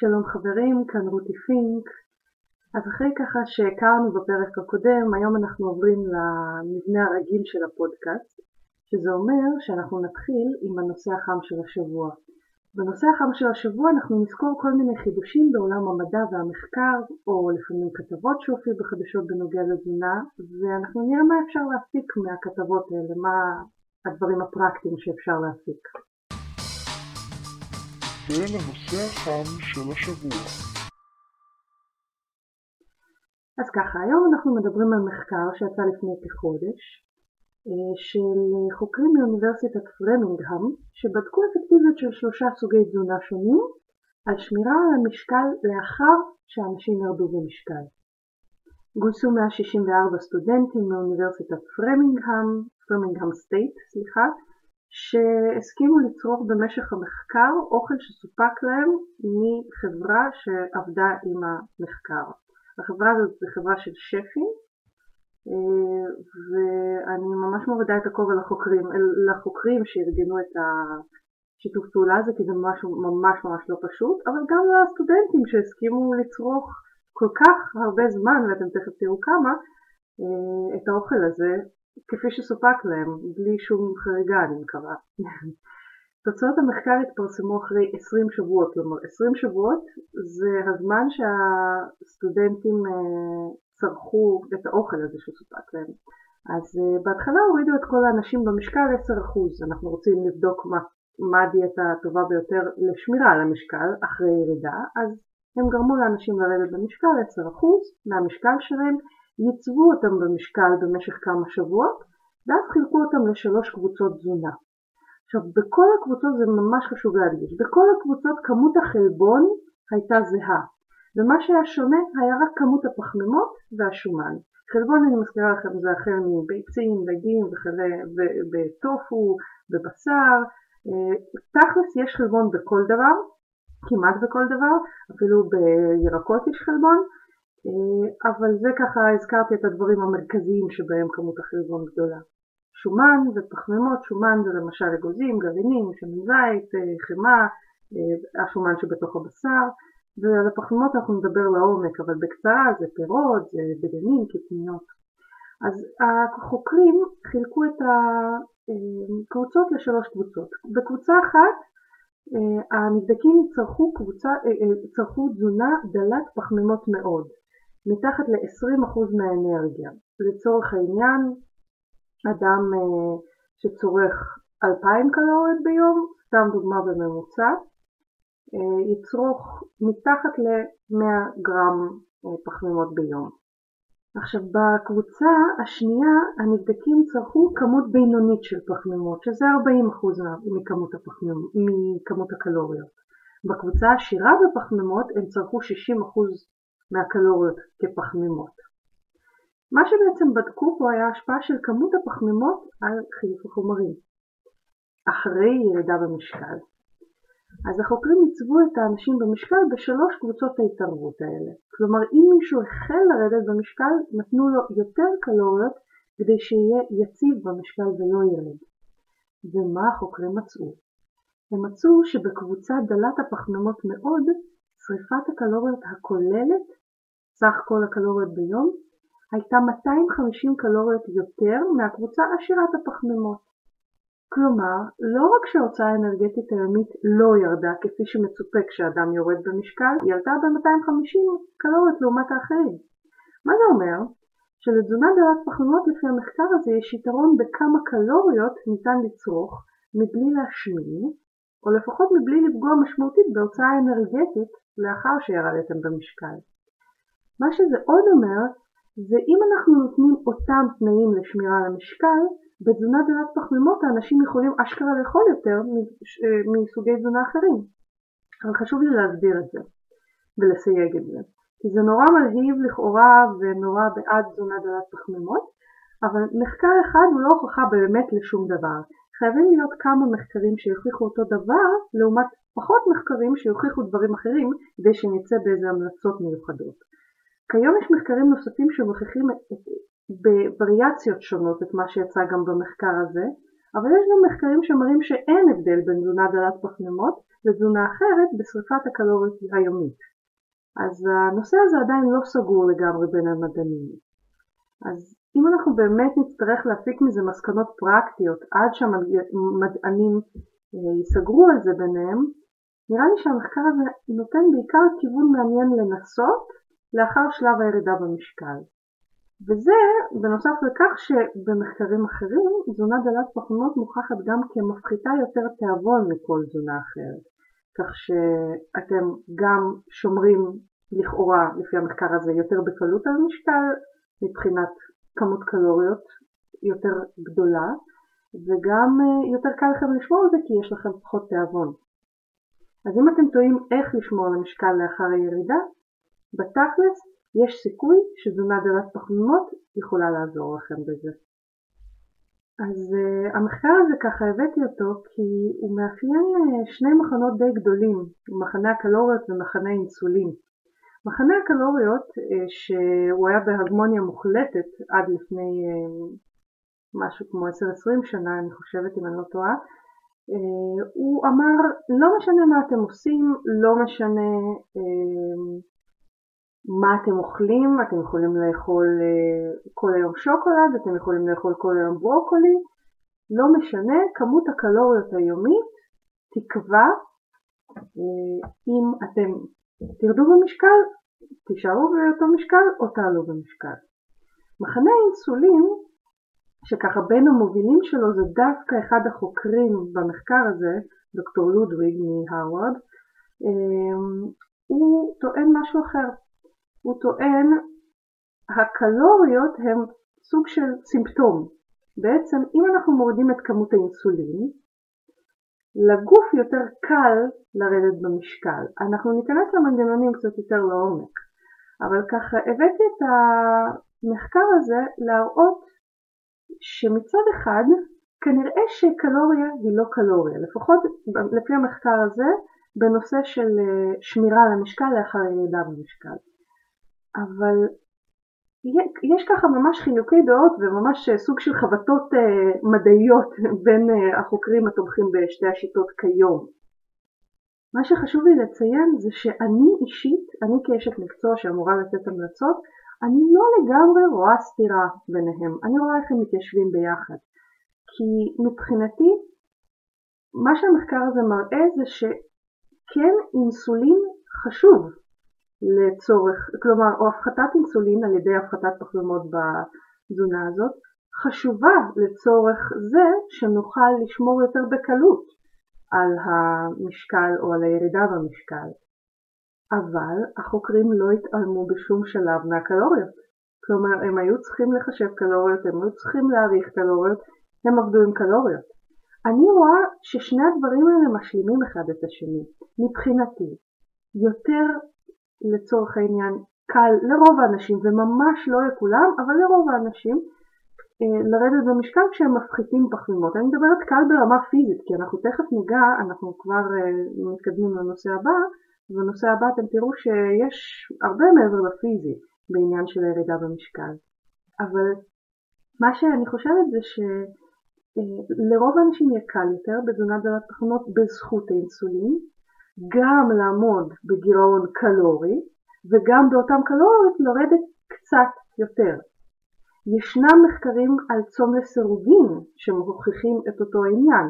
שלום חברים, כאן רותי פינק. אז אחרי ככה שהכרנו בפרק הקודם, היום אנחנו עוברים למבנה הרגיל של הפודקאסט, שזה אומר שאנחנו נתחיל עם הנושא החם של השבוע. בנושא החם של השבוע אנחנו נזכור כל מיני חידושים בעולם המדע והמחקר, או לפעמים כתבות שהופיעו בחדשות בנוגע לתזונה, ואנחנו נראה מה אפשר להפיק מהכתבות האלה, מה הדברים הפרקטיים שאפשר להפיק. ולנושא החם של השבוע. אז ככה, היום אנחנו מדברים על מחקר שיצא לפני כחודש אה, של חוקרים מאוניברסיטת פרמינגהם שבדקו אפקטיביות של שלושה סוגי תזונה שונים על שמירה על המשקל לאחר שאנשים ירדו במשקל. גויסו 164 סטודנטים מאוניברסיטת פרמינגהם, פרמינגהם סטייט, סליחה, שהסכימו לצרוך במשך המחקר אוכל שסופק להם מחברה שעבדה עם המחקר. החברה הזאת זו חברה של שפים ואני ממש מורידה את הכובע לחוקרים, לחוקרים שארגנו את השיתוף פעולה הזה כי זה ממש ממש ממש לא פשוט, אבל גם לסטודנטים שהסכימו לצרוך כל כך הרבה זמן, ואתם תכף תראו כמה, את האוכל הזה כפי שסופק להם, בלי שום חריגה אני מקווה. תוצאות המחקר התפרסמו אחרי 20 שבועות, כלומר 20 שבועות זה הזמן שהסטודנטים אה, צרכו את האוכל הזה שסופק להם. אז אה, בהתחלה הורידו את כל האנשים במשקל 10%, אנחנו רוצים לבדוק מה, מה הדיאטה הטובה ביותר לשמירה על המשקל אחרי ירידה, אז הם גרמו לאנשים לרדת במשקל 10% מהמשקל שלהם, ייצבו אותם במשקל במשך כמה שבועות, ואז חילקו אותם לשלוש קבוצות תזונה. עכשיו, בכל הקבוצות, זה ממש חשוב להדגיש, בכל הקבוצות כמות החלבון הייתה זהה, ומה שהיה שונה היה רק כמות הפחמימות והשומן. חלבון, אני מזכירה לכם, זה החל מביצים, דגים ובטופו, בבשר. אה, תכלס יש חלבון בכל דבר, כמעט בכל דבר, אפילו בירקות יש חלבון, אבל זה ככה הזכרתי את הדברים המרכזיים שבהם כמות החלבון גדולה. שומן ופחמימות, שומן זה למשל אגוזים, גרעינים, שמן זית, אה, חמאה, אה, השומן שבתוך הבשר, ועל הפחמימות אנחנו נדבר לעומק, אבל בקצרה זה פירות, זה בדנים, קטניות. אז החוקרים חילקו את הקבוצות לשלוש קבוצות. בקבוצה אחת הנבדקים צרכו, קבוצה, צרכו תזונה דלת פחמימות מאוד, מתחת ל-20% מהאנרגיה. לצורך העניין, אדם אה, שצורך 2,000 קלוריות ביום, סתם דוגמה בממוצע, אה, יצרוך מתחת ל-100 גרם אה, פחמימות ביום. עכשיו בקבוצה השנייה הנבדקים צרכו כמות בינונית של פחמימות, שזה 40% מכמות, הפחמימות, מכמות הקלוריות. בקבוצה העשירה בפחמימות הם צרכו 60% מהקלוריות כפחמימות. מה שבעצם בדקו פה היה השפעה של כמות הפחמימות על חילוף החומרים אחרי ירידה במשקל. אז החוקרים עיצבו את האנשים במשקל בשלוש קבוצות ההתערבות האלה. כלומר, אם מישהו החל לרדת במשקל, נתנו לו יותר קלוריות כדי שיהיה יציב במשקל ולא ירד. ומה החוקרים מצאו? הם מצאו שבקבוצה דלת הפחמימות מאוד, שריפת הקלוריות הכוללת, סך כל הקלוריות ביום, הייתה 250 קלוריות יותר מהקבוצה עשירת הפחמימות. כלומר, לא רק שההוצאה האנרגטית היומית לא ירדה כפי שמצופה כשאדם יורד במשקל, היא עלתה ב-250 קלוריות לעומת האחרים. מה זה אומר? שלתזונה דלת פחמימות לפי המחקר הזה יש יתרון בכמה קלוריות ניתן לצרוך מבלי להשמין, או לפחות מבלי לפגוע משמעותית בהוצאה האנרגטית לאחר שירדתם במשקל. מה שזה עוד אומר זה אם אנחנו נותנים אותם תנאים לשמירה על המשקל, בתזונה דלת פחמימות האנשים יכולים אשכרה לאכול יותר מסוגי תזונה אחרים. אבל חשוב לי להסביר את זה ולסייג את זה. כי זה נורא מלהיב לכאורה ונורא בעד תזונה דלת פחמימות, אבל מחקר אחד הוא לא הוכחה באמת לשום דבר. חייבים להיות כמה מחקרים שיוכיחו אותו דבר, לעומת פחות מחקרים שיוכיחו דברים אחרים, כדי שנצא באיזה המלצות מיוחדות. כיום יש מחקרים נוספים שמוכיחים בווריאציות שונות את מה שיצא גם במחקר הזה, אבל יש גם מחקרים שמראים שאין הבדל בין תזונה דלת פחמימות לתזונה אחרת בשריפת הקלוריות היומית. אז הנושא הזה עדיין לא סגור לגמרי בין המדענים. אז אם אנחנו באמת נצטרך להפיק מזה מסקנות פרקטיות עד שהמדענים אה, יסגרו על זה ביניהם, נראה לי שהמחקר הזה נותן בעיקר כיוון מעניין לנסות לאחר שלב הירידה במשקל. וזה בנוסף לכך שבמחקרים אחרים תזונה דלת פחמימות מוכחת גם כמפחיתה יותר תיאבון מכל תזונה אחרת. כך שאתם גם שומרים לכאורה לפי המחקר הזה יותר בקלות על משקל מבחינת כמות קלוריות יותר גדולה וגם אה, יותר קל לכם לשמור על זה כי יש לכם פחות תיאבון. אז אם אתם טועים איך לשמור על המשקל לאחר הירידה, בתכלס יש סיכוי שתזונה דלת פחמימות יכולה לעזור לכם בזה. אז uh, המחקר הזה ככה הבאתי אותו כי הוא מאפיין uh, שני מחנות די גדולים, מחנה הקלוריות ומחנה אינסולין. מחנה הקלוריות uh, שהוא היה בהגמוניה מוחלטת עד לפני uh, משהו כמו 10-20 שנה אני חושבת אם אני לא טועה, uh, הוא אמר לא משנה מה אתם עושים, לא משנה uh, מה אתם אוכלים, אתם יכולים לאכול אה, כל היום שוקולד, אתם יכולים לאכול כל היום ברוקולי, לא משנה, כמות הקלוריות היומית תקבע אה, אם אתם תרדו במשקל, תישארו באותו משקל או תעלו במשקל. מחנה אינסולין, שככה בין המובילים שלו זה דווקא אחד החוקרים במחקר הזה, דוקטור לודוויג מהרווארד, אה, הוא טוען משהו אחר. הוא טוען הקלוריות הן סוג של סימפטום. בעצם אם אנחנו מורידים את כמות האינסולין, לגוף יותר קל לרדת במשקל. אנחנו ניכנס למנגנונים קצת יותר לעומק, אבל ככה הבאתי את המחקר הזה להראות שמצד אחד כנראה שקלוריה היא לא קלוריה, לפחות לפי המחקר הזה בנושא של אה, שמירה על המשקל לאחר ירידה במשקל. אבל יש ככה ממש חילוקי דעות וממש סוג של חבטות אה, מדעיות בין אה, החוקרים התומכים בשתי השיטות כיום. מה שחשוב לי לציין זה שאני אישית, אני כאשת מקצוע שאמורה לתת המלצות, אני לא לגמרי רואה סתירה ביניהם, אני רואה איך הם מתיישבים ביחד. כי מבחינתי, מה שהמחקר הזה מראה זה שכן אינסולין חשוב, לצורך, כלומר, או הפחתת אינסולין על ידי הפחתת פחמימות בתזונה הזאת, חשובה לצורך זה שנוכל לשמור יותר בקלות על המשקל או על הירידה במשקל. אבל החוקרים לא התעלמו בשום שלב מהקלוריות. כלומר, הם היו צריכים לחשב קלוריות, הם היו צריכים להעריך קלוריות, הם עבדו עם קלוריות. אני רואה ששני הדברים האלה משלימים אחד את השני. מבחינתי, יותר לצורך העניין קל לרוב האנשים, וממש לא לכולם, אבל לרוב האנשים, אה, לרדת במשקל כשהם מפחיתים פחמימות. אני מדברת קל ברמה פיזית, כי אנחנו תכף ניגע, אנחנו כבר אה, מתקדמים לנושא הבא, ובנושא הבא אתם תראו שיש הרבה מעבר לפיזי בעניין של הירידה במשקל. אבל מה שאני חושבת זה שלרוב אה, האנשים יהיה קל יותר בתזונה דלת פחמימות בזכות האינסולין, גם לעמוד בגירעון קלורי וגם באותם קלוריות לרדת קצת יותר. ישנם מחקרים על צום לסירוגין שמוכיחים את אותו עניין.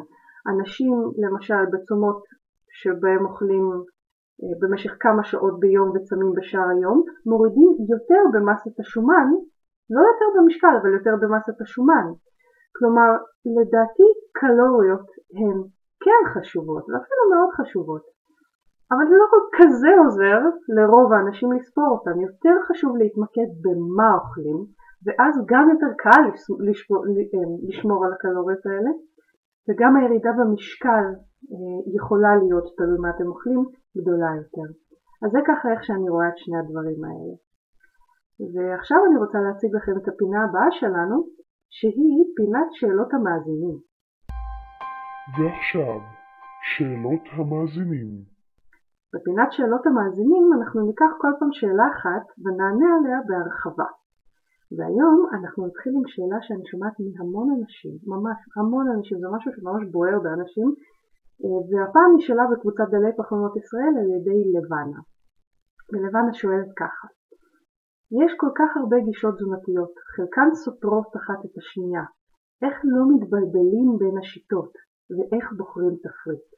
אנשים למשל בצומות שבהם אוכלים אה, במשך כמה שעות ביום וצמים בשאר היום מורידים יותר במסת השומן, לא יותר במשקל אבל יותר במסת השומן. כלומר לדעתי קלוריות הן כן חשובות ואפילו מאוד חשובות אבל זה לא כזה עוזר לרוב האנשים לספור אותם, יותר חשוב להתמקד במה אוכלים, ואז גם יותר קל לשמור, אה, לשמור על הקלוריות האלה, וגם הירידה במשקל אה, יכולה להיות, תלוי מה אתם אוכלים, גדולה יותר. אז זה ככה איך שאני רואה את שני הדברים האלה. ועכשיו אני רוצה להציג לכם את הפינה הבאה שלנו, שהיא פינת שאלות המאזינים. ועכשיו, שאלות המאזינים. בפינת שאלות המאזינים אנחנו ניקח כל פעם שאלה אחת ונענה עליה בהרחבה. והיום אנחנו נתחיל עם שאלה שאני שומעת מהמון אנשים, ממש המון אנשים, זה משהו שממש בוער באנשים, אה, והפעם נשאלה בקבוצת דלי פחמימות ישראל על ידי לבנה. ולבנה שואלת ככה, יש כל כך הרבה גישות תזונתיות, חלקן סותרות אחת את השנייה, איך לא מתבלבלים בין השיטות ואיך בוחרים תפריט?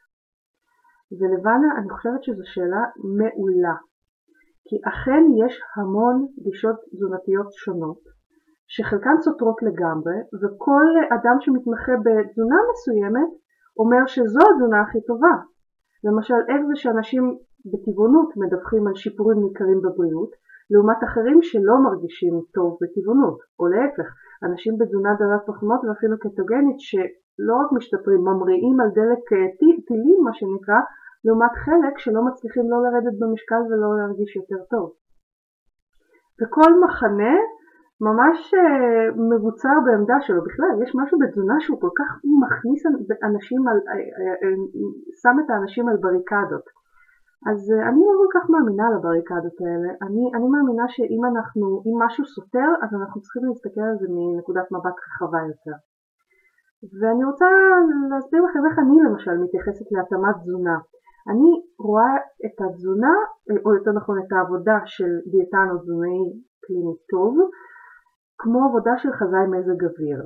ולבנה, אני חושבת שזו שאלה מעולה, כי אכן יש המון גישות תזונתיות שונות, שחלקן סותרות לגמרי, וכל אדם שמתמחה בתזונה מסוימת אומר שזו התזונה הכי טובה. למשל, איך זה שאנשים בטבעונות מדווחים על שיפורים ניכרים בבריאות, לעומת אחרים שלא מרגישים טוב בטבעונות, או להפך, אנשים בתזונה דלת פחמות ואפילו קטוגנית שלא רק משתפרים, ממריאים על דלק טילים מה שנקרא, לעומת חלק שלא מצליחים לא לרדת במשקל ולא להרגיש יותר טוב. וכל מחנה ממש אה, מבוצר בעמדה שלו. בכלל, יש משהו בתזונה שהוא כל כך מכניס אנשים, על, אה, אה, שם את האנשים על בריקדות. אז אני לא כל כך מאמינה לבריקדות האלה. אני, אני מאמינה שאם אנחנו, אם משהו סותר, אז אנחנו צריכים להסתכל על זה מנקודת מבט רחבה יותר. ואני רוצה להסביר לכם איך אני למשל מתייחסת להתאמת תזונה. אני רואה את התזונה, או יותר נכון את העבודה של דיאטן או תזונאי קליני טוב, כמו עבודה של חזאי מזג אוויר.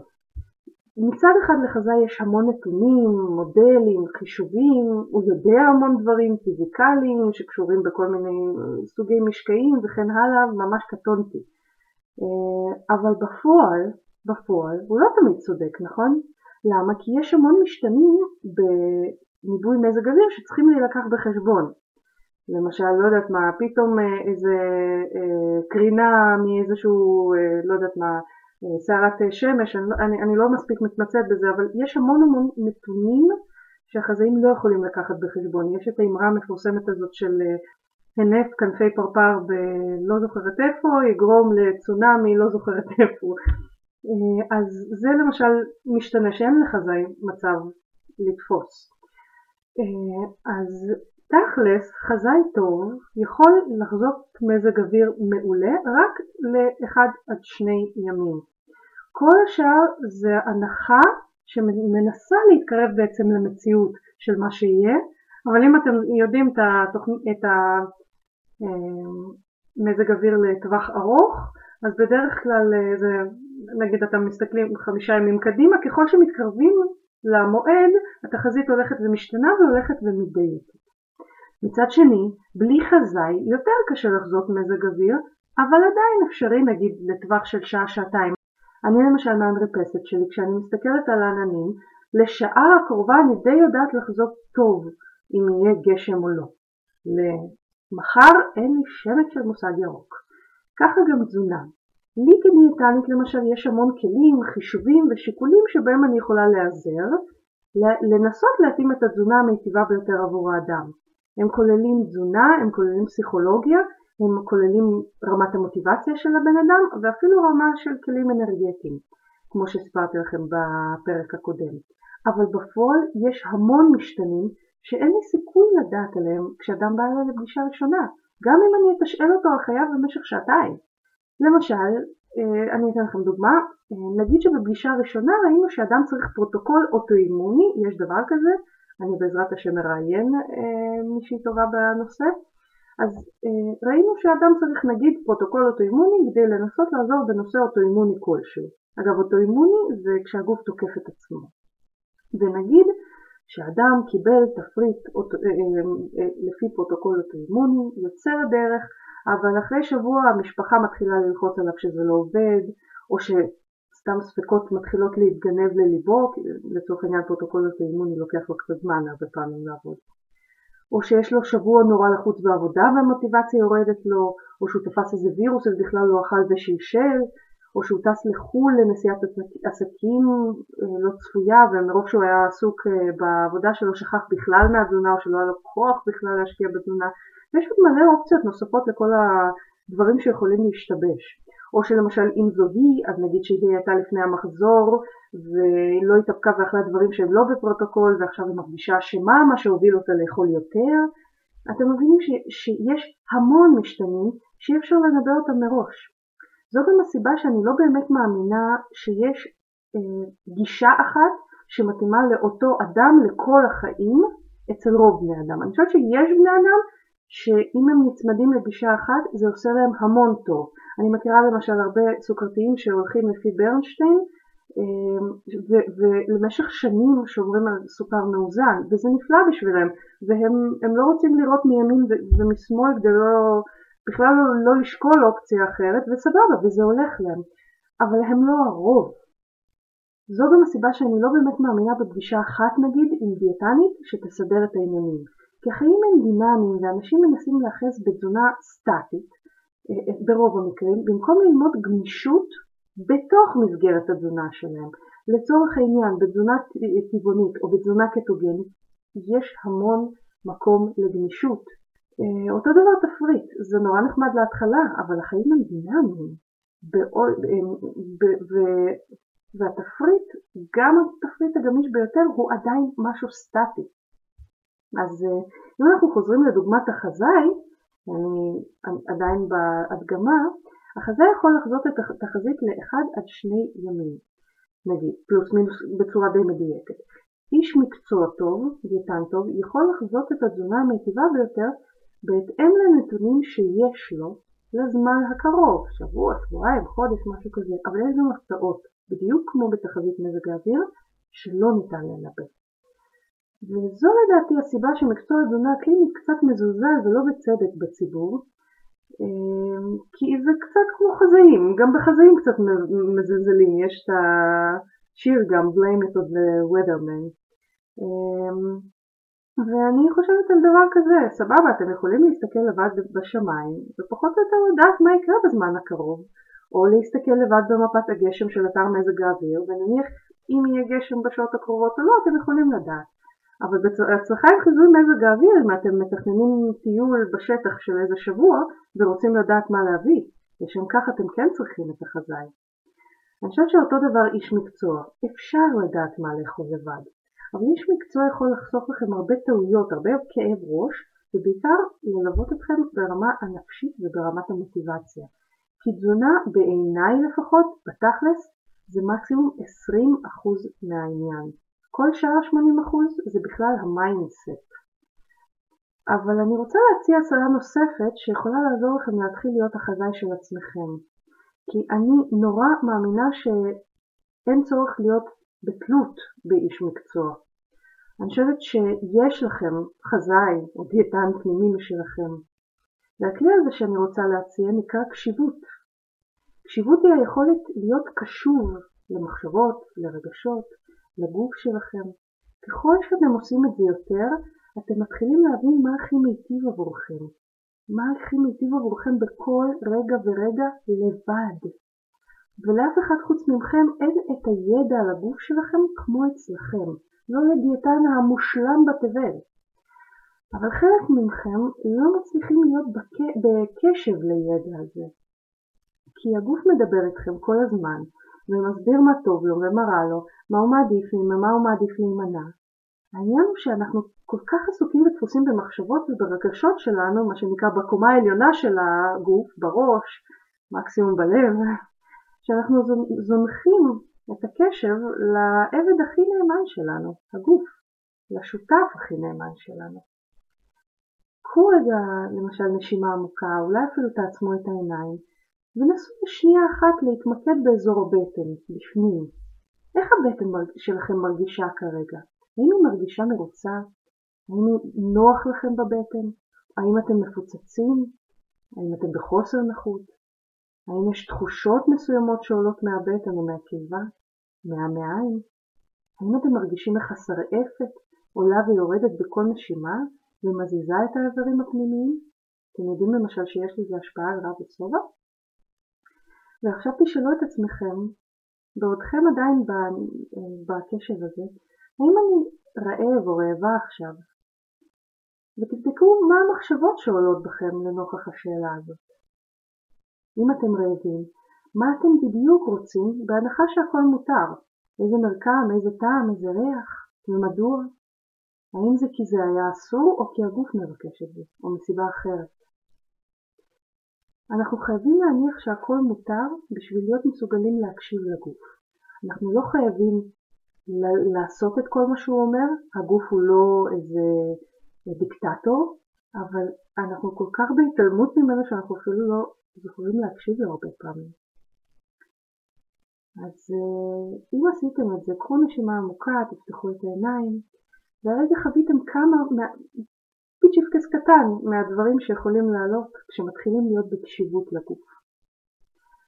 מצד אחד לחזאי יש המון נתונים, מודלים, חישובים, הוא יודע המון דברים פיזיקליים שקשורים בכל מיני סוגי משקעים וכן הלאה, ממש קטונתי. אה, אבל בפועל, בפועל, הוא לא תמיד צודק, נכון? למה? כי יש המון משתנים בניבוי מזג אוויר שצריכים להילקח בחשבון. למשל, לא יודעת מה, פתאום אה, איזה אה, קרינה מאיזשהו, אה, לא יודעת מה, סערת שמש, אני, לא, אני, אני לא מספיק מתמצאת בזה, אבל יש המון המון נתונים שהחזאים לא יכולים לקחת בחשבון. יש את האמרה המפורסמת הזאת של הנף כנפי פרפר בלא זוכרת איפה, יגרום לצונאמי לא זוכרת איפה. אז זה למשל משתנה שאין לחזאי מצב לתפוס. אז תכלס, חזאי טוב יכול לחזות מזג אוויר מעולה רק לאחד עד שני ימים. כל השאר זה הנחה שמנסה להתקרב בעצם למציאות של מה שיהיה, אבל אם אתם יודעים את, התוכנ... את המזג אה, אוויר לטווח ארוך, אז בדרך כלל אה, זה, נגיד אתם מסתכלים חמישה ימים קדימה, ככל שמתקרבים למועד התחזית הולכת ומשתנה והולכת ומדייקת. מצד שני, בלי חזאי יותר קשה לחזות מזג אוויר, אבל עדיין אפשרי נגיד לטווח של שעה-שעתיים. אני למשל מהמרפסת שלי, כשאני מסתכלת על העננים, לשעה הקרובה אני די יודעת לחזות טוב אם יהיה גשם או לא. למחר אין לי שמץ של מושג ירוק. ככה גם תזונה. לי כדיאטנית למשל יש המון כלים, חישובים ושיקולים שבהם אני יכולה להיעזר, לנסות להתאים את התזונה המיטיבה ביותר עבור האדם. הם כוללים תזונה, הם כוללים פסיכולוגיה, הם כוללים רמת המוטיבציה של הבן אדם ואפילו רמה של כלים אנרגטיים, כמו שסיפרתי לכם בפרק הקודם. אבל בפועל יש המון משתנים שאין לי סיכוי לדעת עליהם כשאדם בא אליי לפגישה ראשונה, גם אם אני אתשאל אותו על חייו במשך שעתיים. למשל, אה, אני אתן לכם דוגמה, אה, נגיד שבפגישה הראשונה ראינו שאדם צריך פרוטוקול אוטואימוני, יש דבר כזה, אני בעזרת השם מראיין אה, מישהי טובה בנושא. אז ראינו שאדם צריך נגיד פרוטוקול אוטואימוני כדי לנסות לעזור בנושא אוטואימוני כלשהו. אגב אוטואימוני זה כשהגוף תוקף את עצמו. ונגיד שאדם קיבל תפריט אה, לפי פרוטוקול אוטואימוני, יוצא לדרך, אבל אחרי שבוע המשפחה מתחילה ללחוץ עליו שזה לא עובד, או ש... סתם ספקות מתחילות להתגנב לליבו, לצורך העניין פרוטוקול אוטואימוני לוקח לו קצת זמן הרבה פעמים לעבוד. או שיש לו שבוע נורא לחוץ בעבודה והמוטיבציה יורדת לו, או שהוא תפס איזה וירוס אז בכלל לא אכל ושלשל, או שהוא טס לחו"ל לנסיעת עסקים אה, לא צפויה ומרוב שהוא היה עסוק אה, בעבודה שלו שכח בכלל מהתזונה או שלא היה לו כוח בכלל להשקיע בתזונה. ויש עוד מלא אופציות נוספות לכל הדברים שיכולים להשתבש. או שלמשל אם זו היא, אז נגיד שהיא הייתה לפני המחזור ולא התאפקה ואכלה דברים שהם לא בפרוטוקול ועכשיו היא מרגישה אשמה, מה שהוביל אותה לאכול יותר. אתם מבינים ש, שיש המון משתנים שאי אפשר לנבא אותם מראש. זו גם הסיבה שאני לא באמת מאמינה שיש אה, גישה אחת שמתאימה לאותו אדם לכל החיים אצל רוב בני אדם. אני חושבת שיש בני אדם שאם הם נצמדים לגישה אחת זה עושה להם המון טוב. אני מכירה למשל הרבה סוכרתיים שהולכים לפי ברנשטיין אמ, ולמשך שנים שומרים על סוכר מאוזן וזה נפלא בשבילם והם לא רוצים לראות מימין ומשמאל כדי לא, בכלל לא, לא לשקול אופציה אחרת וסבבה וזה הולך להם אבל הם לא הרוב. זו גם הסיבה שאני לא באמת מאמינה בפגישה אחת נגיד עם דיאטנית שתסדר את העניינים כי החיים הם דינמיים ואנשים מנסים להיאחז בתזונה סטטית אה, אה, ברוב המקרים במקום ללמוד גמישות בתוך מסגרת התזונה שלהם. לצורך העניין, בתזונה טבעונית או בתזונה קטוגנית יש המון מקום לגמישות. אה, אותו דבר תפריט, זה נורא נחמד להתחלה, אבל החיים הם דינמיים. והתפריט, גם התפריט הגמיש ביותר, הוא עדיין משהו סטטי. אז אה, אם אנחנו חוזרים לדוגמת החזאי, אני עדיין בהדגמה, החזה יכול לחזות את התחזית לאחד עד שני ימים, נגיד, פלוס מינוס בצורה די מדויקת. איש מקצוע טוב, דיאטן טוב, יכול לחזות את התזונה המיטיבה ביותר בהתאם לנתונים שיש לו לזמן הקרוב, שבוע, שבועיים, חודש, משהו כזה, אבל יש גם הפתעות, בדיוק כמו בתחזית מזג האוויר, שלא ניתן לנבא. וזו לדעתי הסיבה שמקצוע התזונה הקלינית קצת מזולזל ולא בצדק בציבור, אמ, כי זה קצת כמו חזאים, גם בחזאים קצת מזלזלים, יש את השיר גם, blame it on the weatherman. אמ, ואני חושבת על דבר כזה, סבבה, אתם יכולים להסתכל לבד בשמיים, ופחות או יותר לדעת מה יקרה בזמן הקרוב, או להסתכל לבד במפת הגשם של אתר מזג האוויר, ונניח אם יהיה גשם בשעות הקרובות או לא, אתם יכולים לדעת. אבל בהצלחה עם חיזוי מזג האוויר אם אתם מתכננים טיול בשטח של איזה שבוע ורוצים לדעת מה להביא, לשם כך אתם כן צריכים את החזאי. אני חושבת שאותו דבר איש מקצוע, אפשר לדעת מה לאכול לבד, אבל איש מקצוע יכול לחסוך לכם הרבה טעויות, הרבה כאב ראש, ובעיקר ללוות אתכם ברמה הנפשית וברמת המוטיבציה. כי תזונה, בעיניי לפחות, בתכלס, זה מקסימום 20% מהעניין. כל שאר 80% זה בכלל ה mindset. אבל אני רוצה להציע הצעה נוספת שיכולה לעזור לכם להתחיל להיות החזאי של עצמכם. כי אני נורא מאמינה שאין צורך להיות בתלות באיש מקצוע. אני חושבת שיש לכם חזאי או דיאטן פנימי משלכם. והכלי הזה שאני רוצה להציע נקרא קשיבות. קשיבות היא היכולת להיות קשוב למחשבות, לרגשות, לגוף שלכם. ככל שאתם עושים את זה יותר, אתם מתחילים להבין מה הכי מיטיב עבורכם. מה הכי מיטיב עבורכם בכל רגע ורגע לבד. ולאף אחד חוץ מכם אין את הידע על הגוף שלכם כמו אצלכם. לא לדיאטן המושלם בתבל. אבל חלק מכם לא מצליחים להיות בקשב לידע הזה. כי הגוף מדבר איתכם כל הזמן, ומסביר מה טוב לו ומה רע לו, מה הוא מעדיף ומה הוא מעדיף להימנע. העניין הוא שאנחנו כל כך עסוקים ודפוסים במחשבות וברגשות שלנו, מה שנקרא בקומה העליונה של הגוף, בראש, מקסימום בלב, שאנחנו זונחים את הקשב לעבד הכי נאמן שלנו, הגוף, לשותף הכי נאמן שלנו. קחו רגע למשל נשימה עמוקה, אולי אפילו תעצמו את העיניים ונסו לשנייה אחת להתמקד באזור הבטן, בפנים. איך הבטן שלכם מרגישה כרגע? האם היא מרגישה מרוצה? האם נוח לכם בבטן? האם אתם מפוצצים? האם אתם בחוסר נוחות? האם יש תחושות מסוימות שעולות מהבטן או מהקיבה? מהמעיים? האם אתם מרגישים איך השרעפת עולה ויורדת בכל נשימה ומזיזה את האיברים הפנימיים? אתם יודעים למשל שיש לזה השפעה על רב וצובע? ועכשיו תשאלו את עצמכם, בעודכם עדיין בקשב הזה, האם אני רעב או רעבה עכשיו? ותבדקו מה המחשבות שעולות בכם לנוכח השאלה הזאת. אם אתם רעבים, מה אתם בדיוק רוצים בהנחה שהכל מותר? איזה מרקם, איזה טעם, איזה ריח, ומדוע? האם זה כי זה היה אסור או כי הגוף מבקש את זה, או מסיבה אחרת? אנחנו חייבים להניח שהכל מותר בשביל להיות מסוגלים להקשיב לגוף. אנחנו לא חייבים לעשות את כל מה שהוא אומר, הגוף הוא לא איזה דיקטטור, אבל אנחנו כל כך בהתעלמות ממנו שאנחנו אפילו לא יכולים להקשיב לו הרבה פעמים. אז אה, אם עשיתם את זה, קחו נשימה עמוקה, תפתחו את העיניים, והרגע חוויתם כמה, פיצ'יפקס קטן מהדברים שיכולים לעלות כשמתחילים להיות בקשיבות לגוף.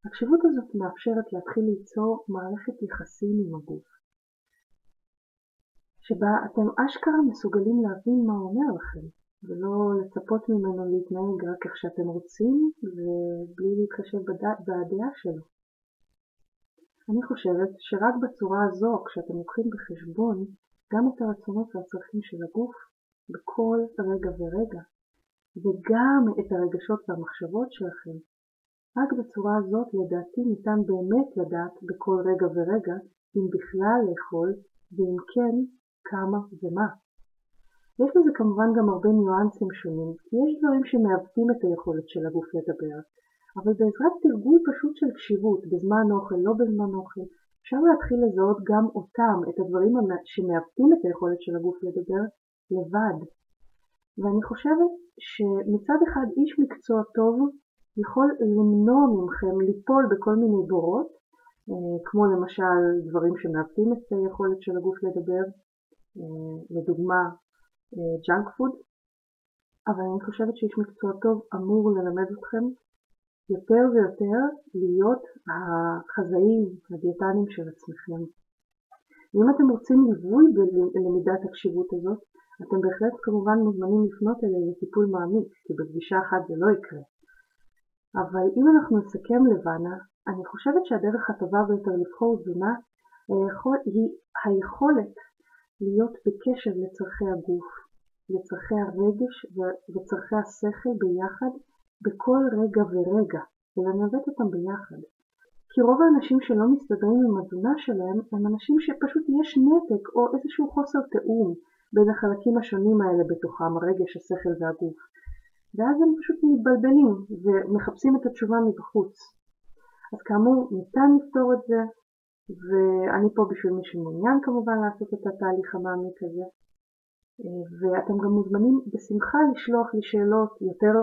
הקשיבות הזאת מאפשרת להתחיל ליצור מערכת יחסים עם הגוף, שבה אתם אשכרה מסוגלים להבין מה הוא אומר לכם, ולא לצפות ממנו להתנהג רק איך שאתם רוצים ובלי להתחשב בדעה שלו. אני חושבת שרק בצורה הזו, כשאתם לוקחים בחשבון גם את הרצונות והצרכים של הגוף בכל רגע ורגע, וגם את הרגשות והמחשבות שלכם, רק בצורה הזאת לדעתי ניתן באמת לדעת בכל רגע ורגע אם בכלל לאכול, ואם כן, כמה ומה. יש לזה כמובן גם הרבה ניואנסים שונים, כי יש דברים שמעוותים את היכולת של הגוף לדבר, אבל בעזרת תרגול פשוט של קשיבות, בזמן אוכל, לא בזמן אוכל, אפשר להתחיל לזהות גם אותם, את הדברים שמעוותים את היכולת של הגוף לדבר, לבד. ואני חושבת שמצד אחד איש מקצוע טוב יכול למנוע מכם ליפול בכל מיני בורות, אה, כמו למשל דברים שמעוותים את היכולת של הגוף לדבר, אה, לדוגמה ג'אנק פוד, אבל אני חושבת שאיש מקצוע טוב אמור ללמד אתכם יותר ויותר להיות החזאים, הדיאטנים של עצמכם. ואם אתם רוצים ליווי בלמידת הקשיבות הזאת, אתם בהחלט כמובן מוזמנים לפנות אליי לטיפול מעמיק, כי בפגישה אחת זה לא יקרה. אבל אם אנחנו נסכם לבנה, אני חושבת שהדרך הטובה ביותר לבחור תזונה היא היכולת להיות בקשר לצורכי הגוף, לצורכי הרגש וצורכי השכל ביחד בכל רגע ורגע, ולנווט אותם ביחד. כי רוב האנשים שלא מסתדרים עם התזונה שלהם הם אנשים שפשוט יש נתק או איזשהו חוסר תיאום בין החלקים השונים האלה בתוכם, הרגש, השכל והגוף. ואז הם פשוט מתבלבלים ומחפשים את התשובה מבחוץ. אז כאמור, ניתן לפתור את זה, ואני פה בשביל מי שמעוניין כמובן לעשות את התהליך המעמיק הזה. ואתם גם מוזמנים בשמחה לשלוח לי שאלות יותר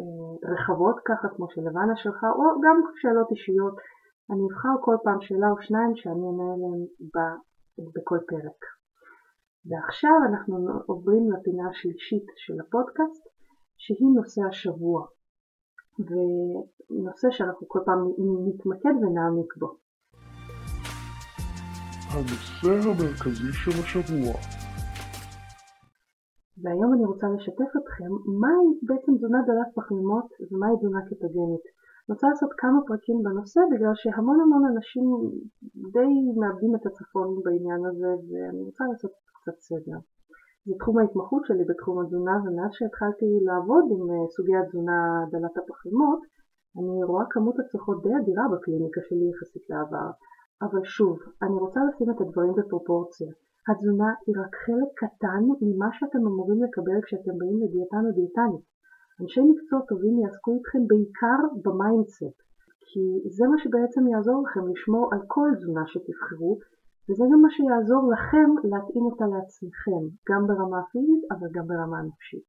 אה, רחבות ככה כמו של לבנה שלך, או גם שאלות אישיות. אני אבחר כל פעם שאלה או שניים שאני אענה עליהן בכל פרק. ועכשיו אנחנו עוברים לפינה השלישית של הפודקאסט, שהיא נושא השבוע, ונושא שאנחנו כל פעם נתמקד ונעמיק בו. הנושא המרכזי של השבוע והיום אני רוצה לשתף אתכם מהי בעצם תזונה דלת פחמימות ומהי תזונה קטוגנית. רוצה לעשות כמה פרקים בנושא בגלל שהמון המון אנשים די מאבדים את הצפון בעניין הזה ואני רוצה לעשות קצת סדר. זה תחום ההתמחות שלי בתחום התזונה ומאז שהתחלתי לעבוד עם אה, סוגי התזונה דלת הפחמימות אני רואה כמות הצלחות די אדירה בקליניקה שלי יחסית לעבר. אבל שוב, אני רוצה לשים את הדברים בפרופורציה. התזונה היא רק חלק קטן ממה שאתם אמורים לקבל כשאתם באים לדיאטן או דיאטנית. אנשי מקצוע טובים יעסקו איתכם בעיקר ב mindset, כי זה מה שבעצם יעזור לכם לשמור על כל תזונה שתבחרו, וזה גם מה שיעזור לכם להתאים אותה לעצמכם, גם ברמה הפיזית אבל גם ברמה הנפשית.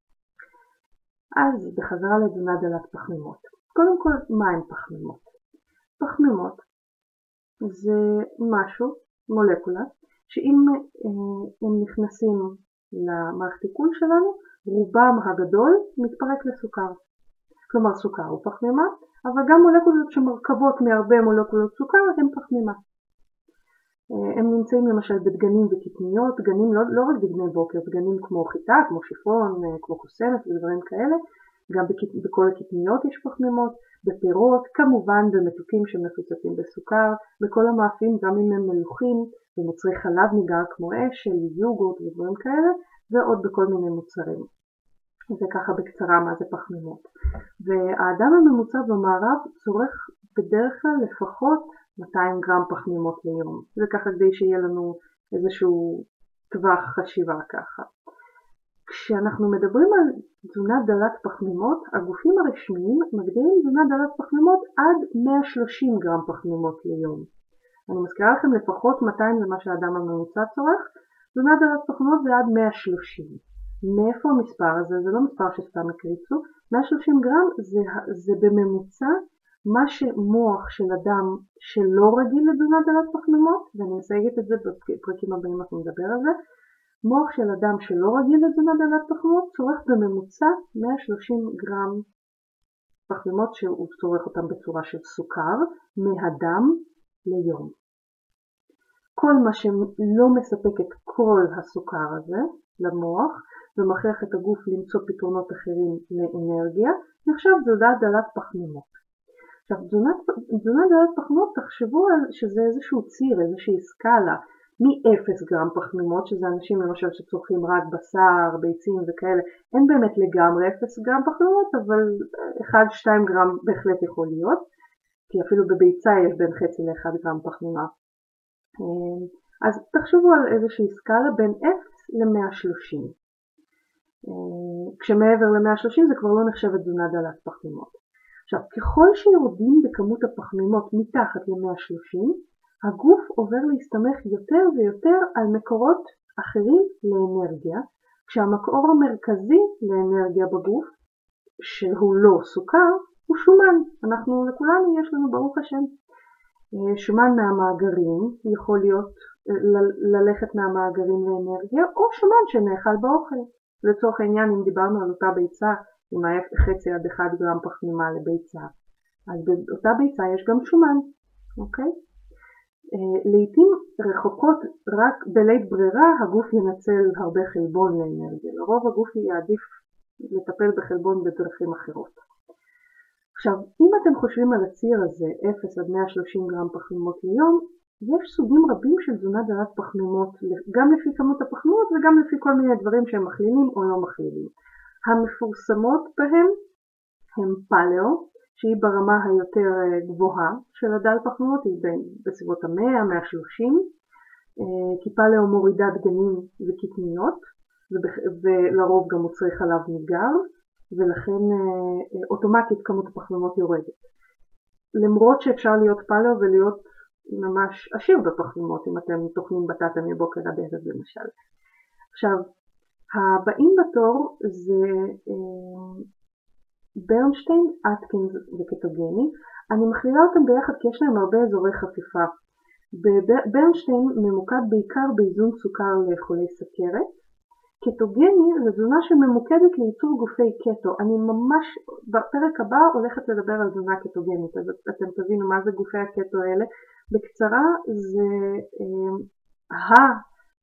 אז בחזרה לתזונה דלת פחמימות. קודם כל, מה הן פחמימות? פחמימות זה משהו, מולקולה, שאם אה, הם נכנסים למערכת עיכול שלנו, רובם הגדול מתפרק לסוכר. כלומר סוכר הוא פחמימה, אבל גם מולקולות שמרכבות מהרבה מולקולות סוכר הן פחמימה. אה, הם נמצאים למשל בדגנים וקטניות, דגנים לא, לא רק דגני בוקר, דגנים כמו חיטה, כמו שיפון, אה, כמו קוסמת ודברים כאלה, גם בכל הקטניות יש פחמימות, בפירות, כמובן במתוקים שמפוצצים בסוכר, בכל המאפים גם אם הם מלוכים, במוצרי חלב ניגר כמו אשל, יוגורט ודברים כאלה, ועוד בכל מיני מוצרים. זה ככה בקצרה מה זה פחמימות. והאדם הממוצע במערב צורך בדרך כלל לפחות 200 גרם פחמימות ליום. זה ככה כדי שיהיה לנו איזשהו טווח חשיבה ככה. כשאנחנו מדברים על תזונה דלת פחמימות, הגופים הרשמיים מגדירים תזונה דלת פחמימות עד 130 גרם פחמימות ליום. אני מזכירה לכם לפחות 200 זה מה שהאדם הממוצע צורך, תזונה דלת פחמימות זה עד 130. מאיפה המספר הזה? זה לא מספר שסתם הקריצו, 130 גרם זה, זה בממוצע מה שמוח של אדם שלא רגיל לתזונה דלת פחמימות, ואני מסייגת את זה בפרקים הבאים אנחנו נדבר על זה, מוח של אדם שלא רגיל לתזונה דלת פחמימות צורך בממוצע 130 גרם פחמימות שהוא צורך אותם בצורה של סוכר מהדם ליום. כל מה שלא מספק את כל הסוכר הזה למוח ומכריח את הגוף למצוא פתרונות אחרים לאנרגיה, נחשב תזונה דלת פחמימות. עכשיו תזונה דלת פחמימות תחשבו על שזה איזשהו ציר, איזושהי סקאלה, מ-0 גרם פחמימות, שזה אנשים למשל שצורכים רק בשר, ביצים וכאלה, אין באמת לגמרי 0 גרם פחמימות, אבל 1-2 גרם בהחלט יכול להיות, כי אפילו בביצה יש בין חצי ל-1 גרם פחמימה. אז תחשבו על איזושהי סקאלה בין 0 ל-130. כשמעבר ל-130 זה כבר לא נחשבת תזונה דלת פחמימות. עכשיו, ככל שיורדים בכמות הפחמימות מתחת ל-130, הגוף עובר להסתמך יותר ויותר על מקורות אחרים לאנרגיה, כשהמקור המרכזי לאנרגיה בגוף, שהוא לא סוכר, הוא שומן. אנחנו לכולנו יש לנו ברוך השם שומן מהמאגרים, יכול להיות ללכת מהמאגרים לאנרגיה, או שומן שנאכל באוכל. לצורך העניין אם דיברנו על אותה ביצה עם חצי עד 1 גרם פחמימה לביצה, אז באותה ביצה יש גם שומן, אוקיי? לעתים רחוקות רק בלית ברירה הגוף ינצל הרבה חלבון לאנרגיה, לרוב הגוף יעדיף לטפל בחלבון בדרכים אחרות. עכשיו, אם אתם חושבים על הציר הזה, 0 עד 130 גרם פחמימות ליום, יש סוגים רבים של תזונה דלת פחמימות, גם לפי כמות הפחמימות וגם לפי כל מיני דברים שהם מכלילים או לא מכלילים. המפורסמות בהם הם פלאו, שהיא ברמה היותר גבוהה של הדל פחמימות, היא בסביבות המאה, 130, כי פלאו מורידה דגנים וקטניות, ולרוב גם מוצרי חלב ניגר, ולכן אוטומטית כמות הפחמימות יורדת. למרות שאפשר להיות פלאו ולהיות ממש עשיר בפחמימות, אם אתם טוחנים בטטה מבוקר עד ערב למשל. עכשיו, הבאים בתור זה ברנשטיין, אטקינס וקטוגני. אני מכלילה אותם ביחד כי יש להם הרבה אזורי חפיפה. ברנשטיין ממוקד בעיקר באיזון סוכר לחולי סכרת. קטוגני זו תזונה שממוקדת לייצור גופי קטו. אני ממש בפרק הבא הולכת לדבר על תזונה קטוגנית, אז אתם תבינו מה זה גופי הקטו האלה. בקצרה זה אה,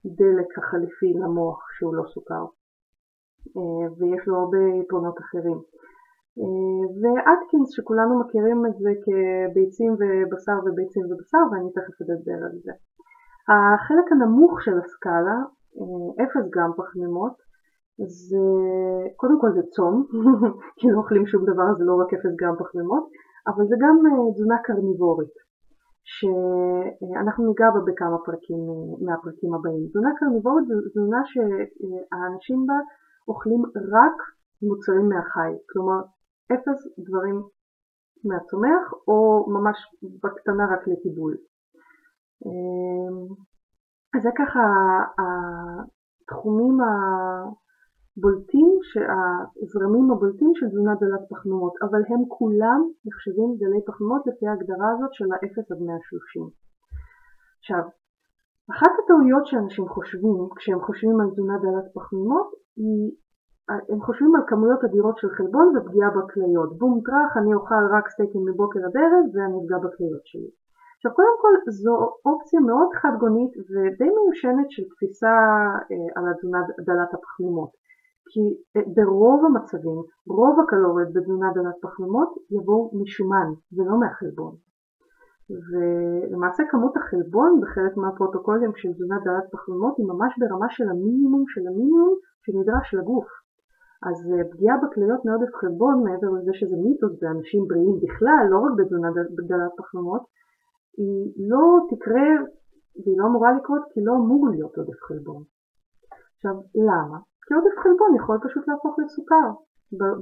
הדלק החליפי למוח שהוא לא סוכר, אה, ויש לו הרבה יתרונות אחרים. אה, ואטקינס שכולנו מכירים את זה כביצים ובשר וביצים ובשר ואני תכף אדבר על זה. החלק הנמוך של הסקאלה, אפס גרם פחמימות, זה קודם כל זה צום, כי לא אוכלים שום דבר זה לא רק אפס גרם פחמימות, אבל זה גם תזונה קרניבורית, שאנחנו ניגע בה בכמה פרקים מהפרקים הבאים. תזונה קרניבורית זו תזונה שהאנשים בה אוכלים רק מוצרים מהחי, כלומר אפס דברים מהצומח או ממש בקטנה רק לטיבול. אז זה ככה התחומים הבולטים, הזרמים הבולטים של תזונה דלת פחמימות, אבל הם כולם נחשבים דלי פחמימות לפי ההגדרה הזאת של ה-0 עד 130. עכשיו, אחת הטעויות שאנשים חושבים כשהם חושבים על תזונה דלת פחמימות היא הם חושבים על כמויות אדירות של חלבון ופגיעה בכליות. בום טראח, אני אוכל רק סטייקים מבוקר עד ערב ואני אפגע בכליות שלי. עכשיו קודם כל זו אופציה מאוד חד גונית ודי מיושנת של תפיסה אה, על התזונה דלת הפחמימות. כי אה, ברוב המצבים, רוב הקלוריות בתזונה דלת פחמימות יבואו משומן ולא מהחלבון. ולמעשה כמות החלבון בחלק מהפרוטוקולים של תזונה דלת פחמימות היא ממש ברמה של המינימום של המינימום שנדרש לגוף. אז אה, פגיעה בכליות מעודף חלבון, מעבר לזה שזה מיתוס באנשים בריאים בכלל, לא רק בתזונה דלת פחמימות, היא לא תקרה והיא לא אמורה לקרות כי לא אמור להיות עודף חלבון. עכשיו, למה? כי עודף חלבון יכול פשוט להפוך לסוכר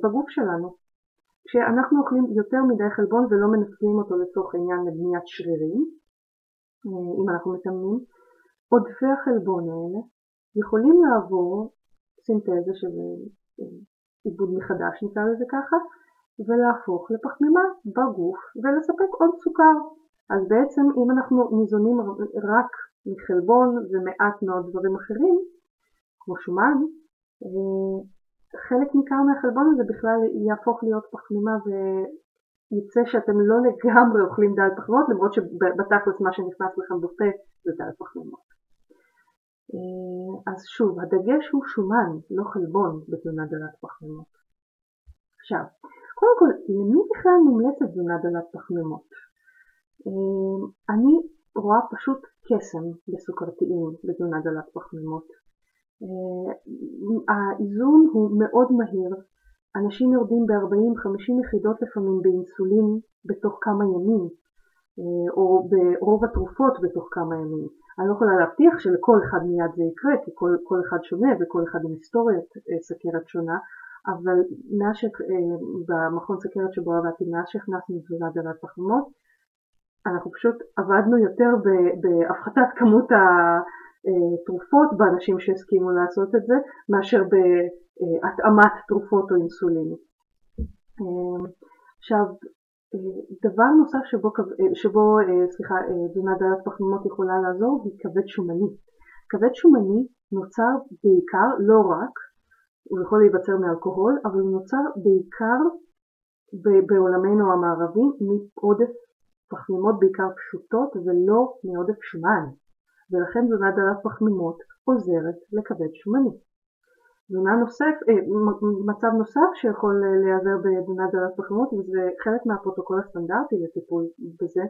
בגוף שלנו. כשאנחנו אוכלים יותר מדי חלבון ולא מנצלים אותו לצורך העניין לבניית שרירים, אה, אם אנחנו מתאמנים, עודפי החלבון האלה יכולים לעבור סינתזה של אה, עיבוד מחדש נקרא לזה ככה, ולהפוך לפחמימה בגוף ולספק עוד סוכר. אז בעצם אם אנחנו ניזונים רק מחלבון ומעט מאוד דברים אחרים, כמו שומן, אה, חלק ניכר מהחלבון הזה בכלל יהפוך להיות פחמימה ויצא שאתם לא לגמרי אוכלים דל פחמימות למרות שבתכלס מה שנכנס לכם בפה זה דל פחמימות. אה, אז שוב, הדגש הוא שומן, לא חלבון בתזונה דלת פחמימות. עכשיו, קודם כל, למי בכלל מומלצת תזונה דלת פחמימות? אה, אני רואה פשוט קסם בסוכרתיים בתזונה דלת פחמימות. אה, האיזון הוא מאוד מהיר, אנשים יורדים ב-40-50 יחידות לפעמים באינסולין בתוך כמה ימים, אה, או ברוב התרופות בתוך כמה ימים. אני לא יכולה להבטיח שלכל אחד מיד זה יקרה, כי כל, כל אחד שונה וכל אחד עם היסטוריית אה, סכרת שונה, אבל מאז ש... במכון סכרת שבו עבדתי, מאז שהכנסנו תזונה דלת פחמות, אנחנו פשוט עבדנו יותר בהפחתת כמות התרופות באנשים שהסכימו לעשות את זה, מאשר בהתאמת תרופות או אינסולין. עכשיו, דבר נוסף שבו, שבו סליחה, תזונה דלת פחמימות יכולה לעזור היא כבד שומני. כבד שומני נוצר בעיקר, לא רק, הוא יכול להיווצר מאלכוהול, אבל הוא נוצר בעיקר בעולמנו המערבי מעודף פחמימות בעיקר פשוטות ולא מעודף שומן, ולכן תזונה דלת פחמימות עוזרת לכבד שומני. תזונה נוסף, אה, מצב נוסף שיכול להיעזר בתזונה דלת פחמימות וזה חלק מהפרוטוקול הסטנדרטי לטיפול בזה,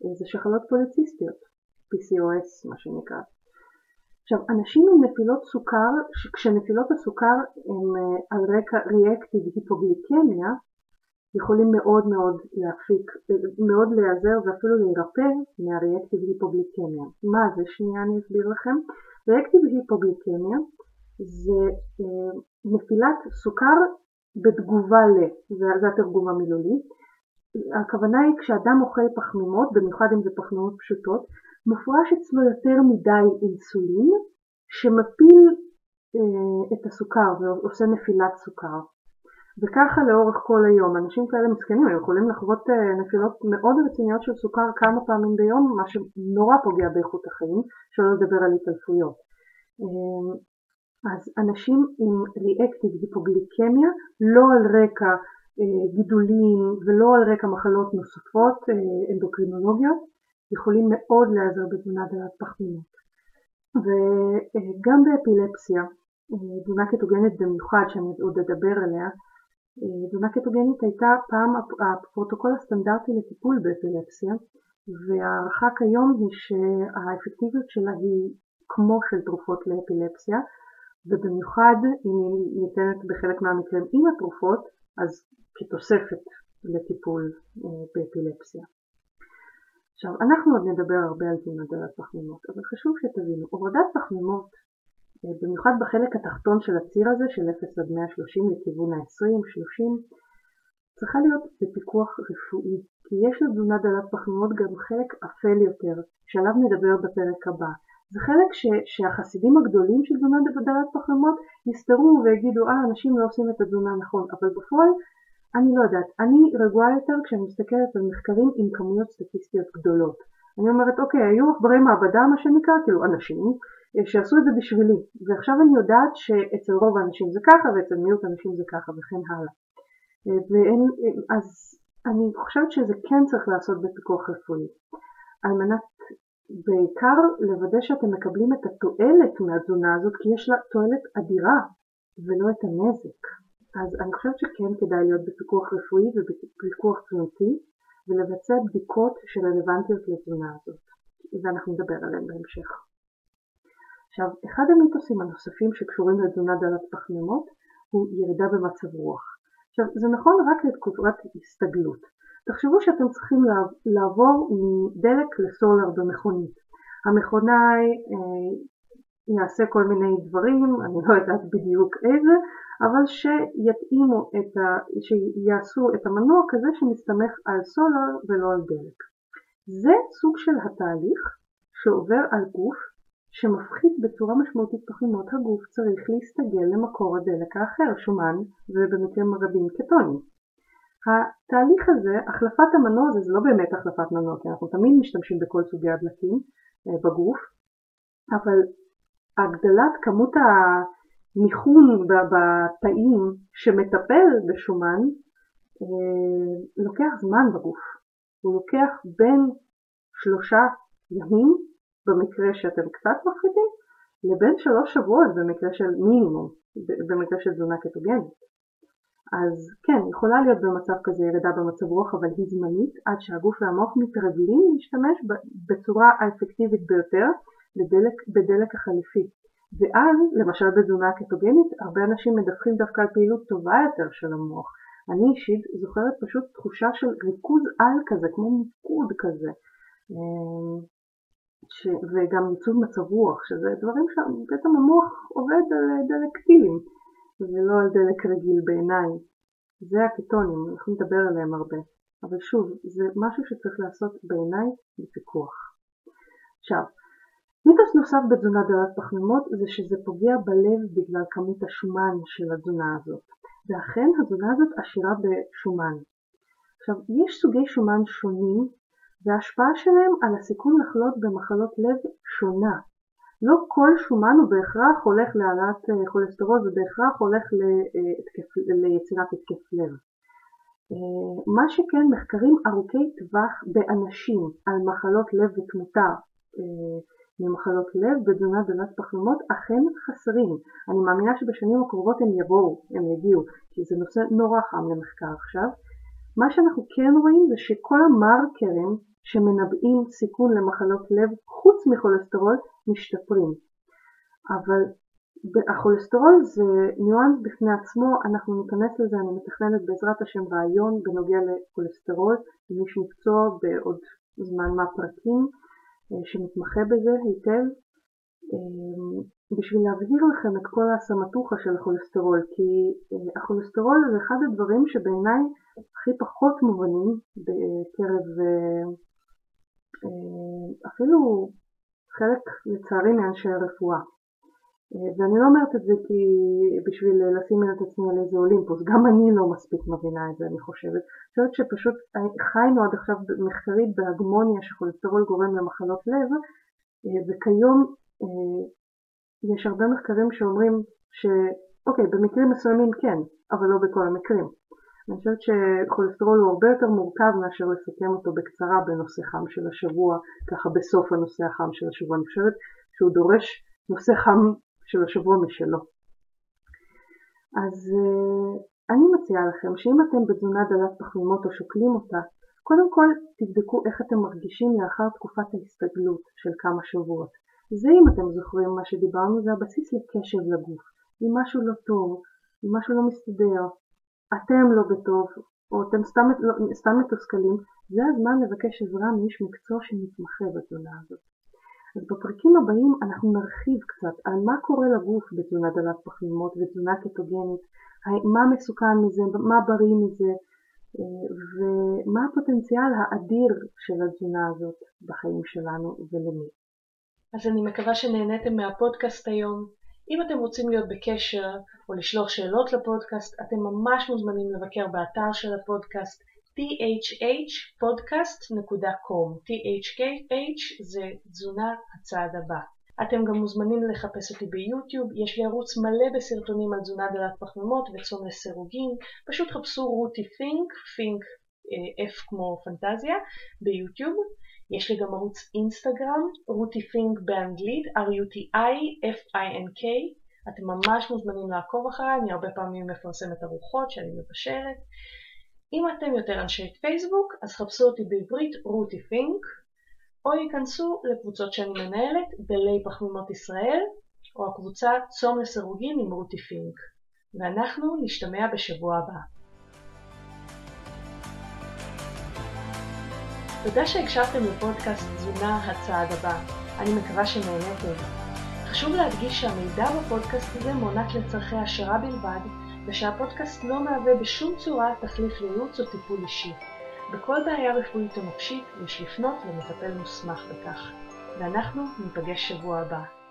אה, זה שחלות פוליציסטיות, PCOS מה שנקרא. עכשיו, אנשים עם נפילות סוכר, כשנפילות הסוכר הן אה, על רקע ריאקטיב היפוגליקמיה, יכולים מאוד מאוד להפיק, מאוד להיעזר ואפילו להירפא מהריאקטיב היפוגליקמיה. מה זה? שנייה אני אסביר לכם. ריאקטיב היפוגליקמיה זה אה, נפילת סוכר בתגובה ל, זה, זה התרגום המילולי. הכוונה היא כשאדם אוכל פחמימות, במיוחד אם זה פחמימות פשוטות, מופרש אצלו יותר מדי אינסולין שמפיל אה, את הסוכר ועושה נפילת סוכר. וככה לאורך כל היום. אנשים כאלה מסכנים, הם יכולים לחוות אה, נפילות מאוד רציניות של סוכר כמה פעמים ביום, מה שנורא פוגע באיכות החיים, שלא לדבר על התעלפויות. אמ, אז אנשים עם ריאקטיב היפוגליקמיה, לא על רקע אה, גידולים ולא על רקע מחלות נוספות אה, אנדוקרינולוגיות, יכולים מאוד להיעזר בתזונה דלת פחמימות. וגם באפילפסיה, תזונה קטוגנית במיוחד, שאני עוד אדבר עליה, תזונה קטוגנית הייתה פעם הפרוטוקול הסטנדרטי לטיפול באפילפסיה וההערכה כיום היא שהאפקטיביות שלה היא כמו של תרופות לאפילפסיה ובמיוחד אם היא ניתנת בחלק מהמקרים עם התרופות אז כתוספת לטיפול אה, באפילפסיה. עכשיו אנחנו עוד נדבר הרבה על תזונה דלת פחמימות אבל חשוב שתבינו הורדת פחמימות במיוחד בחלק התחתון של הציר הזה של 0 עד 130 לכיוון ה-20-30 צריכה להיות בפיקוח רפואי כי יש לתזונה דלת פחמימות גם חלק אפל יותר שעליו נדבר בפרק הבא. זה חלק ש, שהחסידים הגדולים של תזונה דלת פחמימות יסתרו ויגידו אה אנשים לא עושים את התזונה נכון אבל בפועל אני לא יודעת, אני רגועה יותר כשאני מסתכלת על מחקרים עם כמויות סטטיסטיות גדולות. אני אומרת אוקיי היו עכברי מעבדה מה שנקרא כאילו אנשים שעשו את זה בשבילי, ועכשיו אני יודעת שאצל רוב האנשים זה ככה ואצל מיעוט האנשים זה ככה וכן הלאה. ואין, אז אני חושבת שזה כן צריך לעשות בפיקוח רפואי, על מנת בעיקר לוודא שאתם מקבלים את התועלת מהתזונה הזאת, כי יש לה תועלת אדירה ולא את הנזק. אז אני חושבת שכן כדאי להיות בפיקוח רפואי ובפיקוח תזונתי ולבצע בדיקות שרלוונטיות לתזונה הזאת, ואנחנו נדבר עליהן בהמשך. עכשיו, אחד המיתוסים הנוספים שקשורים לתזונה דלת פחמימות הוא ירידה במצב רוח. עכשיו, זה נכון רק לתקופת הסתגלות. תחשבו שאתם צריכים לעבור מדלק לסולר במכונית. המכונה אה, יעשה כל מיני דברים, אני לא יודעת בדיוק איזה, אבל שיתאימו את ה... שיעשו את המנוע כזה שמסתמך על סולר ולא על דלק. זה סוג של התהליך שעובר על גוף שמפחית בצורה משמעותית פחמימות, הגוף צריך להסתגל למקור הדלק האחר, שומן ובמקרים רבים קטונים. התהליך הזה, החלפת המנוע הזה, זה לא באמת החלפת מנוע, כי אנחנו תמיד משתמשים בכל סוגי הדלקים אה, בגוף, אבל הגדלת כמות הניחום בתאים שמטפל בשומן אה, לוקח זמן בגוף. הוא לוקח בין שלושה ימים במקרה שאתם קצת מפחיתים לבין שלוש שבועות במקרה של מינימום, במקרה של תזונה קטוגנית. אז כן, יכולה להיות במצב כזה ירידה במצב רוח, אבל היא זמנית עד שהגוף והמוח מתרגלים להשתמש בצורה האפקטיבית ביותר בדלק, בדלק החליפי. ואז, למשל בתזונה הקטוגנית, הרבה אנשים מדווחים דווקא על פעילות טובה יותר של המוח. אני אישית זוכרת פשוט תחושה של ריכוז על כזה, כמו מיקוד כזה. ש... וגם ניצול מצב רוח, שזה דברים שבעצם המוח עובד על דלק טילים, ולא על דלק רגיל בעיניי. זה הקטונים, אנחנו נדבר עליהם הרבה. אבל שוב, זה משהו שצריך לעשות בעיניי בפיקוח. עכשיו, מיתוס נוסף בתזונה דלת פחמימות זה שזה פוגע בלב בגלל כמות השומן של התזונה הזאת, ואכן התזונה הזאת עשירה בשומן. עכשיו, יש סוגי שומן שונים וההשפעה שלהם על הסיכון לחלות במחלות לב שונה. לא כל שומן הוא בהכרח הולך להעלאת אה, כולסטרול ובהכרח הולך להתקף, ליצירת התקף לב. אה, מה שכן, מחקרים ארוכי טווח באנשים על מחלות לב ותמותה אה, ממחלות לב בתזונה דלת פחמימות אכן חסרים. אני מאמינה שבשנים הקרובות הם יבואו, הם יגיעו, כי זה נושא נורא חם למחקר עכשיו. מה שאנחנו כן רואים זה שכל המרקרים שמנבאים סיכון למחלות לב חוץ מכולסטרול משתפרים. אבל הכולסטרול זה ניואנס בפני עצמו, אנחנו ניכנס לזה, אני מתכננת בעזרת השם רעיון בנוגע לכולסטרול, עם איש מקצוע בעוד זמן מה פרקים. אה, שמתמחה בזה היטב אה, בשביל להבהיר לכם את כל הסמטוחה של הכולסטרול כי אה, הכולסטרול זה אחד הדברים שבעיניי הכי פחות מובנים בקרב אפילו חלק לצערי מאנשי הרפואה ואני לא אומרת את זה כי בשביל לשים את עצמי על איזה אולימפוס, גם אני לא מספיק מבינה את זה אני חושבת. אני חושבת שפשוט חיינו עד עכשיו מחקרית בהגמוניה שכולסטרול גורם למחלות לב, וכיום אה, יש הרבה מחקרים שאומרים שאוקיי, במקרים מסוימים כן, אבל לא בכל המקרים. אני חושבת שכולסטרול הוא הרבה יותר מורכב מאשר לסכם אותו בקצרה בנושא חם של השבוע, ככה בסוף הנושא החם של השבוע. אני חושבת שהוא דורש נושא חם של השבוע משלו. אז אה, אני מציעה לכם שאם אתם בתזונה דלת פחמימות או שוקלים אותה, קודם כל תבדקו איך אתם מרגישים לאחר תקופת ההסתגלות של כמה שבועות. זה אם אתם זוכרים מה שדיברנו זה הבסיס לקשב לגוף. אם משהו לא טוב, אם משהו לא מסתדר, אתם לא בטוב, או אתם סתם, לא, סתם מתוסכלים, זה הזמן לבקש עזרה מאיש מקצוע שמתמחה בתזונה הזאת. אז בפרקים הבאים אנחנו נרחיב קצת על מה קורה לגוף בתזונה דלת פחמימות ותזונה קטוגנית, מה מסוכן מזה, מה בריא מזה, אה, ומה הפוטנציאל האדיר של התזונה הזאת בחיים שלנו ולמי. אז אני מקווה שנהניתם מהפודקאסט היום. אם אתם רוצים להיות בקשר או לשלוח שאלות לפודקאסט, אתם ממש מוזמנים לבקר באתר של הפודקאסט thhpodcast.com thkh זה תזונה הצעד הבא. אתם גם מוזמנים לחפש אותי ביוטיוב, יש לי ערוץ מלא בסרטונים על תזונה דלת פחמימות וצום לסירוגין, פשוט חפשו רותי פינק, פינק אה, F כמו פנטזיה, ביוטיוב. יש לי גם ערוץ אינסטגרם, רותי פינק באנגלית, R-U-T-I-F-I-N-K, אתם ממש מוזמנים לעקוב אחריי, אני הרבה פעמים מפרסמת ארוחות שאני מבשלת. אם אתם יותר אנשי פייסבוק, אז חפשו אותי בעברית רותי פינק, או ייכנסו לקבוצות שאני מנהלת בלי פחמימות ישראל, או הקבוצה צום לסירוגין עם רותי פינק. ואנחנו נשתמע בשבוע הבא. תודה שהקשבתם לפודקאסט תזונה הצעד הבא. אני מקווה שנהניתם. חשוב להדגיש שהמידע בפודקאסט הזה מוענק לצורכי העשרה בלבד, ושהפודקאסט לא מהווה בשום צורה תחליף לייעוץ או טיפול אישי. בכל בעיה רפואית או נפשית יש לפנות למטפל מוסמך בכך. ואנחנו ניפגש שבוע הבא.